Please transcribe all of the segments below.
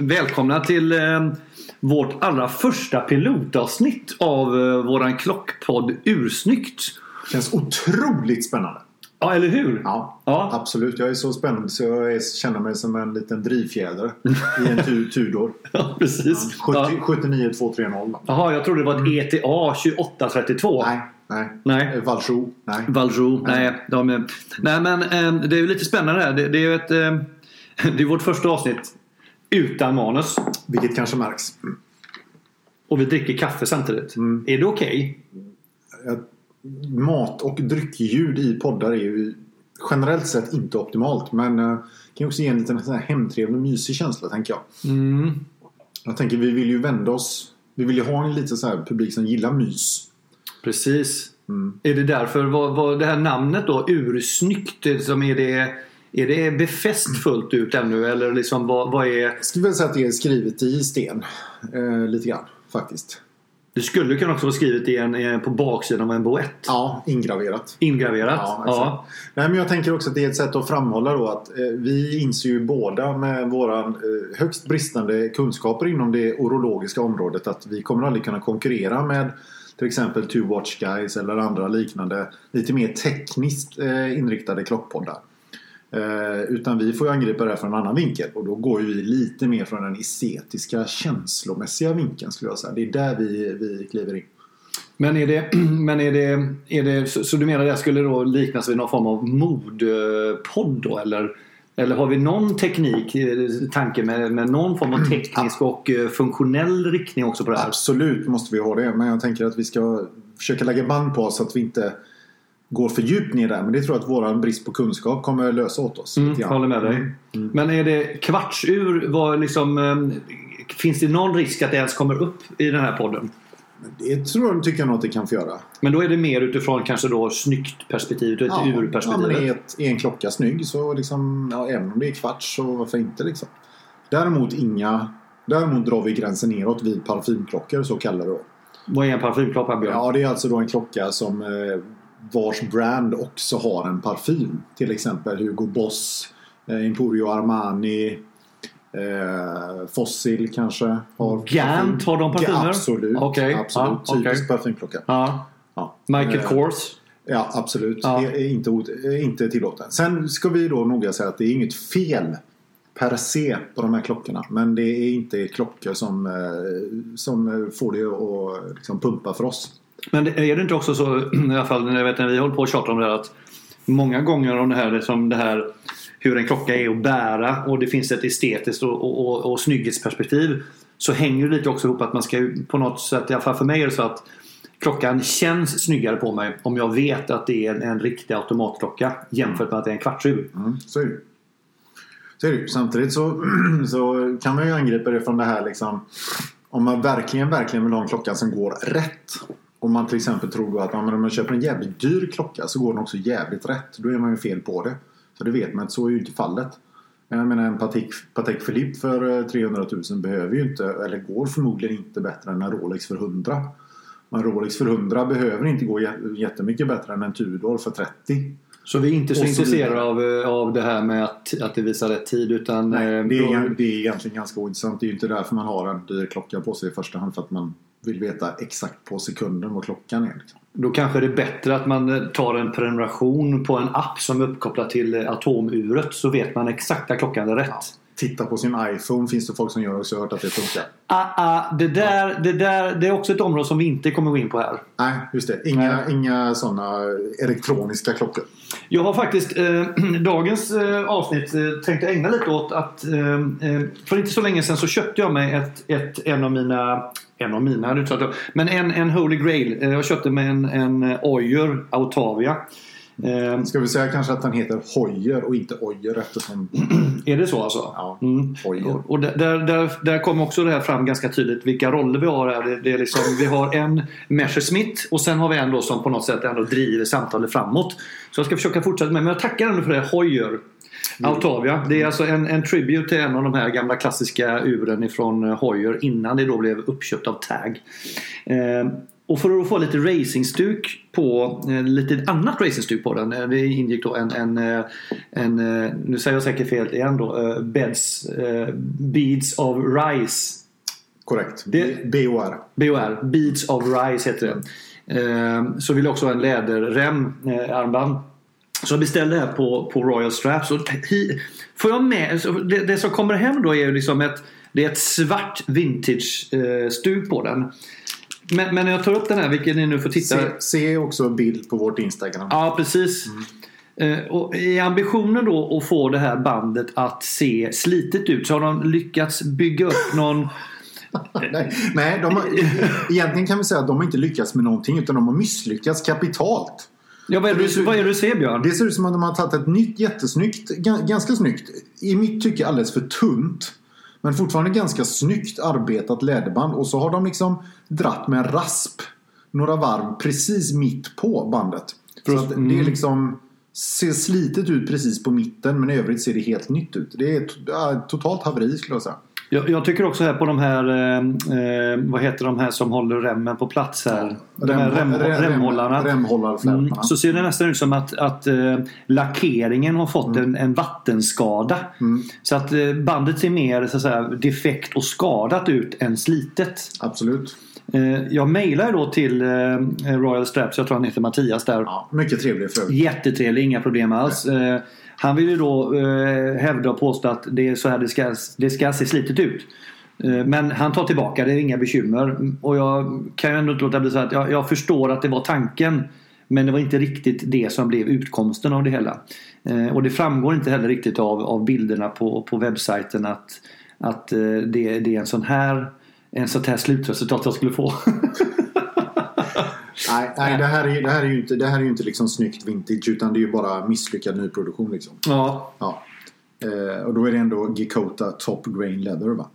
välkomna till eh, vårt allra första pilotavsnitt av eh, våran klockpodd Ursnyggt. Känns otroligt spännande. Ja, eller hur? Ja, Ja. absolut. Jag är så spänd så jag känner mig som en liten drivfjäder i en tu, Tudor. Ja, precis. 70, Ja. 79 230. Jaha, jag trodde det var ett ETA 2832. Nej, nej. Nej. Eh, Valjoux, nej. Valjoux, nej. De är, nej men det är ju lite spännande här. Det, det är ju ett... Det är vårt första avsnitt utan manus. Vilket kanske märks. Och vi dricker kaffe samtidigt. Mm. Är det okej? Att Mat och dryckljud i poddar är ju generellt sett inte optimalt. Men eh, kan ju också ge en liten sån här hemtrevlig mysig känsla tänker jag. Mm. Jag tänker vi vill ju vända oss. Vi vill ju ha en liten så här publik som gillar mys. Precis. Mm. Är det därför, vad, vad det här namnet då, ursnyggt, det som är det, är det befäst fullt ut ännu eller liksom vad, vad är... Jag skulle väl säga att det är skrivet i sten. Eh, lite grann faktiskt. Det skulle kunna också vara skrivet i en, eh, på baksidan av en boett. Ja, ingraverat. Ingraverat. Ja, Ja. Nej, men jag tänker också att det är ett sätt att framhålla då att eh, vi inser ju båda med våran eh, högst bristande kunskaper inom det orologiska området att vi kommer aldrig kunna konkurrera med till exempel Two Watch Guys eller andra liknande lite mer tekniskt eh, inriktade klockpoddar. Eh, utan vi får ju angripa det här från en annan vinkel och då går vi lite mer från den estetiska känslomässiga vinkeln skulle jag säga. Det är där vi, vi kliver in. Men är det, men är det, är det så, så du menar det här skulle då liknas vid någon form av modpodd då eller? Eller har vi någon teknik, eh, tanke med, med någon form av teknisk och eh, funktionell riktning också på det här? Absolut måste vi ha det. Men jag tänker att vi ska försöka lägga band på oss så att vi inte går för djupt ner där. Men det tror jag att våran brist på kunskap kommer lösa åt oss. Mm, grann. håller med dig. Mm. Men är det kvartsur? Vad liksom, eh, finns det någon risk att det ens kommer upp i den här podden? Det tror jag, tycker jag nog att det kan få göra. Men då är det mer utifrån kanske då snyggt perspektivet och ett ja, men urperspektivet. är, ett, är en klocka snygg så liksom, ja, även om det är kvarts så varför inte liksom. Däremot inga Däremot drar vi gränsen neråt vid parfymklockor så kallar det då. Vad är en parfymklocka Björn? Ja, det är alltså då en klocka som eh, vars brand också har en parfym. Till exempel Hugo Boss, eh, Emporio Armani, eh, Fossil kanske. Har Gant, har de parfymer? Ja, absolut. Okej, absolut. okej. Typisk parfymklocka. Ja. Ja. Michael Eh, Kors. Ja, absolut. Ja. Det är inte, är inte tillåten. Sen ska vi då noga säga att det är inget fel per se på de här klockorna. Men det är inte klockor som, eh, som eh, får det att liksom pumpa för oss. Men är det inte också så, i alla fall när jag vet när vi håller på och tjatar om det här att många gånger om det här, liksom det här hur en klocka är att bära och det finns ett estetiskt och, och, och, och snygghetsperspektiv så hänger det lite också ihop att man ska på något sätt, i alla fall för mig är det så att klockan känns snyggare på mig om jag vet att det är en, en riktig automatklocka jämfört med att det är en kvartsur. Mm, så är det så är det. Samtidigt så, så kan man ju angripa det från det här liksom om man verkligen, verkligen vill ha en klocka som går rätt. Om man till exempel tror att ja, om man köper en jävligt dyr klocka så går den också jävligt rätt. Då är man ju fel på det. Så det vet man att så är ju inte fallet. Jag menar en Patek, Patek Philippe för eh, 300 000 behöver ju inte, eller går förmodligen inte bättre än en Rolex för 100. Men Rolex för 100 behöver inte gå jä- jättemycket bättre än en Tudor för 30. Så vi är inte så, så intresserade av, eh, av det här med att, att det visar rätt tid utan Nej, eh, det, då- är, det är egentligen ganska ointressant. Det är ju inte därför man har en dyr klocka på sig i första hand. För att man vill veta exakt på sekunden vad klockan är. Liksom. Då kanske det är bättre att man eh, tar en prenumeration på en app som är uppkopplad till eh, atomuret så vet man exakt när klockan är rätt. Titta på sin iPhone finns det folk som gör också. Jag har hört att det funkar. Ah, ah, det, där, det, där, det är också ett område som vi inte kommer gå in på här. Nej, just det. Inga, Nej. inga sådana elektroniska klockor. Jag har faktiskt eh, dagens eh, avsnitt eh, tänkt ägna lite åt att eh, eh, för inte så länge sedan så köpte jag mig ett, ett, en av mina en av mina, men en, en Holy Grail. Eh, Jag köpte mig en, en Oyer Autavia. Eh, Ska vi säga kanske att den heter Hoyer och inte Oyer eftersom... är det så alltså? Ja, Mm. Hoyer. Och, där, där, där kommer också det här fram ganska tydligt vilka roller vi har här. Det, det är liksom, vi har en Messerschmitt och sen har vi en då som på något sätt ändå driver samtalet framåt. Så jag ska försöka fortsätta med men jag tackar ändå för det. Hoyer. Autavia. Det är alltså en, en tribute till en av de här gamla klassiska uren ifrån eh, Hoyer innan det då blev uppköpt av Tag. Eh, Och för att få lite racingstuk på, eh, lite annat racingstuk på den. eh, Det ingick då en, en, en nu säger jag säkert fel igen då, Beds, Beads of Rice. Korrekt. BOR. BOR, Beads of Rice heter. Eh, Så vill jag också ha en läderrem, armband. Så jag beställde här på, på Royal Straps. Och hi, får jag med, så det, det som kommer hem då är ju liksom ett, det är ett svart vintage-stuk på den. Men, men när jag tar upp den här, vilket ni nu får titta. Se, se också bild på vårt Instagram. Ja, precis. Eh, Och I ambitionen då att få det här bandet att se slitet ut så har de lyckats bygga upp någon Nej, nej de har, egentligen kan vi säga att de har inte lyckats med någonting utan de har misslyckats kapitalt. Ja, vad är, det, du- vad är det du ser Björn? Det ser ut som att de har tagit ett nytt jättesnyggt, ga- ganska snyggt, i mitt tycke alldeles för tunt. Men fortfarande ganska snyggt arbetat läderband och så har de liksom dratt med en rasp några varv precis mitt på bandet. Så För- att det mm. är liksom ser slitet ut precis på mitten men i övrigt ser det helt nytt ut. Det är ja, totalt haveri skulle jag säga. Jag, jag tycker också här på de här, eh, eh, vad heter de här som håller remmen på plats här? De här rem, rem- remhållarna. Remhållarflätarna. Mm, så ser det nästan ut som att, att eh, lackeringen har fått en, en vattenskada. Mm. Så att eh, bandet ser mer så att säga, defekt och skadat ut än slitet. Absolut. Eh, jag mejlar då till eh, Royal Straps, jag tror han heter Mattias där. Ja, mycket trevlig för. Jättetrevlig, inga problem alls. Eh, han vill ju då eh, hävda och påstå att det är så här det ska, det ska se slitet ut. Eh, men han tar tillbaka, det är inga bekymmer. Och jag kan ju ändå inte låta bli så att jag, jag förstår att det var tanken. Men det var inte riktigt det som blev utkomsten av det hela. Eh, och det framgår inte heller riktigt av, av bilderna på, på webbsajten att, att eh, det, det är en sån här en sånt här slutresultat jag skulle få. Nej, nej det, här är, det här är ju inte, det här är ju inte liksom snyggt vintage utan det är ju bara misslyckad nyproduktion. Liksom. ja, Ja. Eh, och då är det ändå Gikota Top Grain Leather va?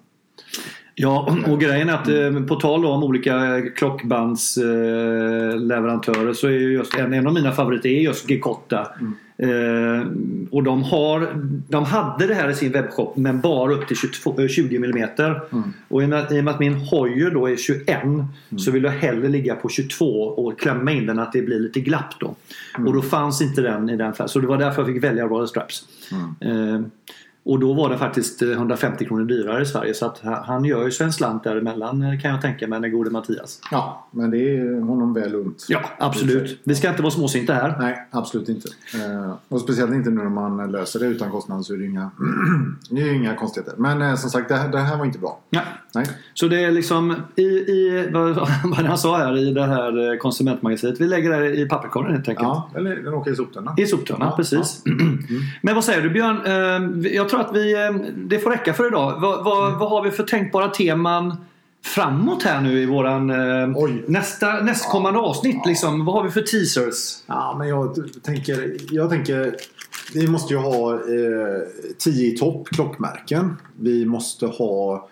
Ja, och grejen är att eh, på tal om olika klockbandsleverantörer eh, så är ju just en, en av mina favoriter är just Gekotta. Eh, och de, har, de hade det här i sin webbshop men bara upp till 22, eh, 20 mm. Och i och, med, i och med att min Hoyer då är 21 så vill jag hellre ligga på 22 och klämma in den att det blir lite glapp då. Och då fanns inte den i den färgen. Så det var därför jag fick välja Royal Straps. Eh, och då var den faktiskt eh, 150 kronor dyrare i Sverige så att ha- han gör ju sig en slant däremellan eh, kan jag tänka mig, den gode Mattias. Ja, men det är honom väl unt. Ja, absolut. Vi ska inte vara småsinta här. Nej, absolut inte. Eh, och speciellt inte nu när man löser det utan kostnad så är det inga, det är inga konstigheter. Men eh, som sagt, det här, det här var inte bra. Ja. Nej. Så det är liksom i, i vad, vad han sa här i det här eh, konsumentmagasinet. Vi lägger det i papperskorgen helt enkelt. Ja, eller den åker i soptunnan. I soptunnan, Ja, precis. Men vad säger du Björn? Eh, Jag tror att vi, eh, det får räcka för idag. Vad, vad, vad har vi för tänkbara teman framåt här nu i våran eh, Oj. nästa, nästkommande avsnitt? Liksom, vad har vi för teasers? Ja, men jag tänker, jag tänker vi måste ju ha eh, 10 i topp klockmärken. Vi måste ha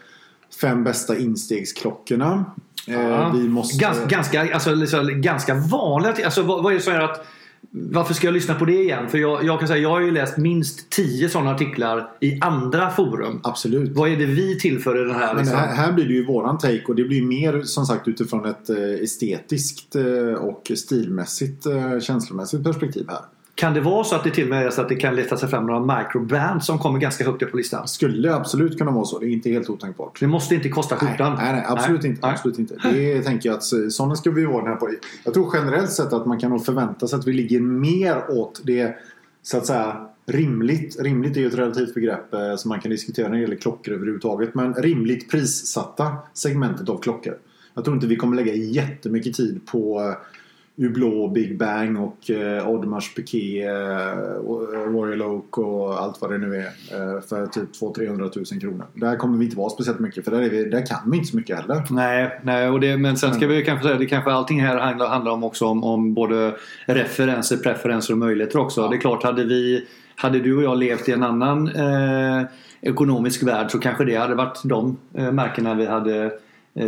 fem bästa instegsklockorna. Eh, vi måste... Ganska, ganska, alltså, liksom, ganska vanliga. Alltså, vad, vad är det som gör att varför ska jag lyssna på det igen? För jag, jag kan säga jag har ju läst minst tio sådana artiklar i andra forum. Absolut. Vad är det vi tillför i den här? Liksom? här, här blir det ju våran take och det blir mer som sagt utifrån ett eh, estetiskt eh, och stilmässigt eh, känslomässigt perspektiv här. Kan det vara så att det till och med är så att det kan leta sig fram några microbrands som kommer ganska högt upp på listan? Skulle absolut kunna vara så. Det är inte helt otänkbart. Det måste inte kosta Nej, skjortan. nej, nej, absolut inte. Nej. Absolut inte. Det tänker jag att eh, sådana ska vi vara här på. Jag tror generellt sett att man kan nog förvänta sig att vi ligger mer åt det så att säga rimligt. Rimligt är ju ett relativt begrepp eh, som man kan diskutera när det gäller klockor överhuvudtaget. Men rimligt prissatta segmentet av klockor. Jag tror inte vi kommer lägga jättemycket tid på eh, Hublot, Big Bang och eh, Audemars Piguet, eh, eh, Royal Oak och allt vad det nu är. Eh, för typ 200-300 000 kronor. Där kommer vi inte vara speciellt mycket för där, är vi, där kan vi inte så mycket heller. Nej, nej och det, men sen ska vi kanske säga det kanske allting här handlar, handlar om också om, om både referenser, preferenser och möjligheter också. Ja. Det är klart, hade vi hade du och jag levt i en annan eh, ekonomisk värld så kanske det hade varit de eh, märkena vi hade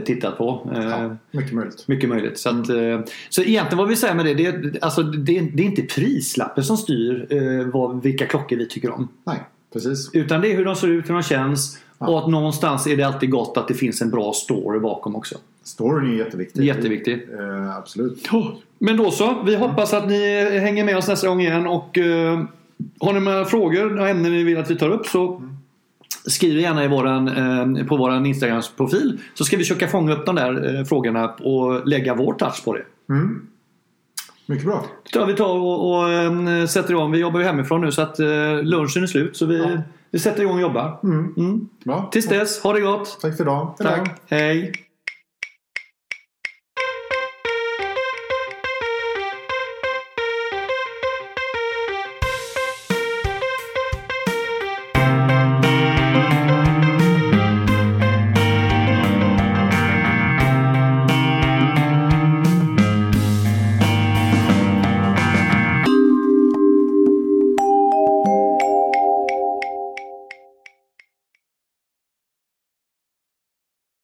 tittat på. Eh, Ja, mycket möjligt. Mycket möjligt. Så, att, eh, så egentligen vad vi säger med det, det, är- alltså, det, det är inte prislappen som styr eh, vad, vilka klockor vi tycker om. Nej, precis. Utan det är hur de ser ut, hur de känns Ja. Och att någonstans är det alltid gott att det finns en bra story bakom också. Storyn är jätteviktig. Jätteviktig. Eh, absolut. Men då så. Vi hoppas att ni hänger med oss nästa gång igen. Och eh, har ni några frågor och ämnen ni vill att vi tar upp så skriv gärna i våran, eh, på vår Instagrams-profil. Så ska vi försöka fånga upp de där eh, frågorna och lägga vår touch på det. Mm. Mycket bra. Så tar vi tar och, och eh, sätter igång. Vi jobbar ju hemifrån nu så att eh, lunchen är slut. Så vi, Ja. vi sätter igång och jobbar. Mm. Mm. Bra. Tills dess, ha det gott! Tack för idag. Då. Tack, hej!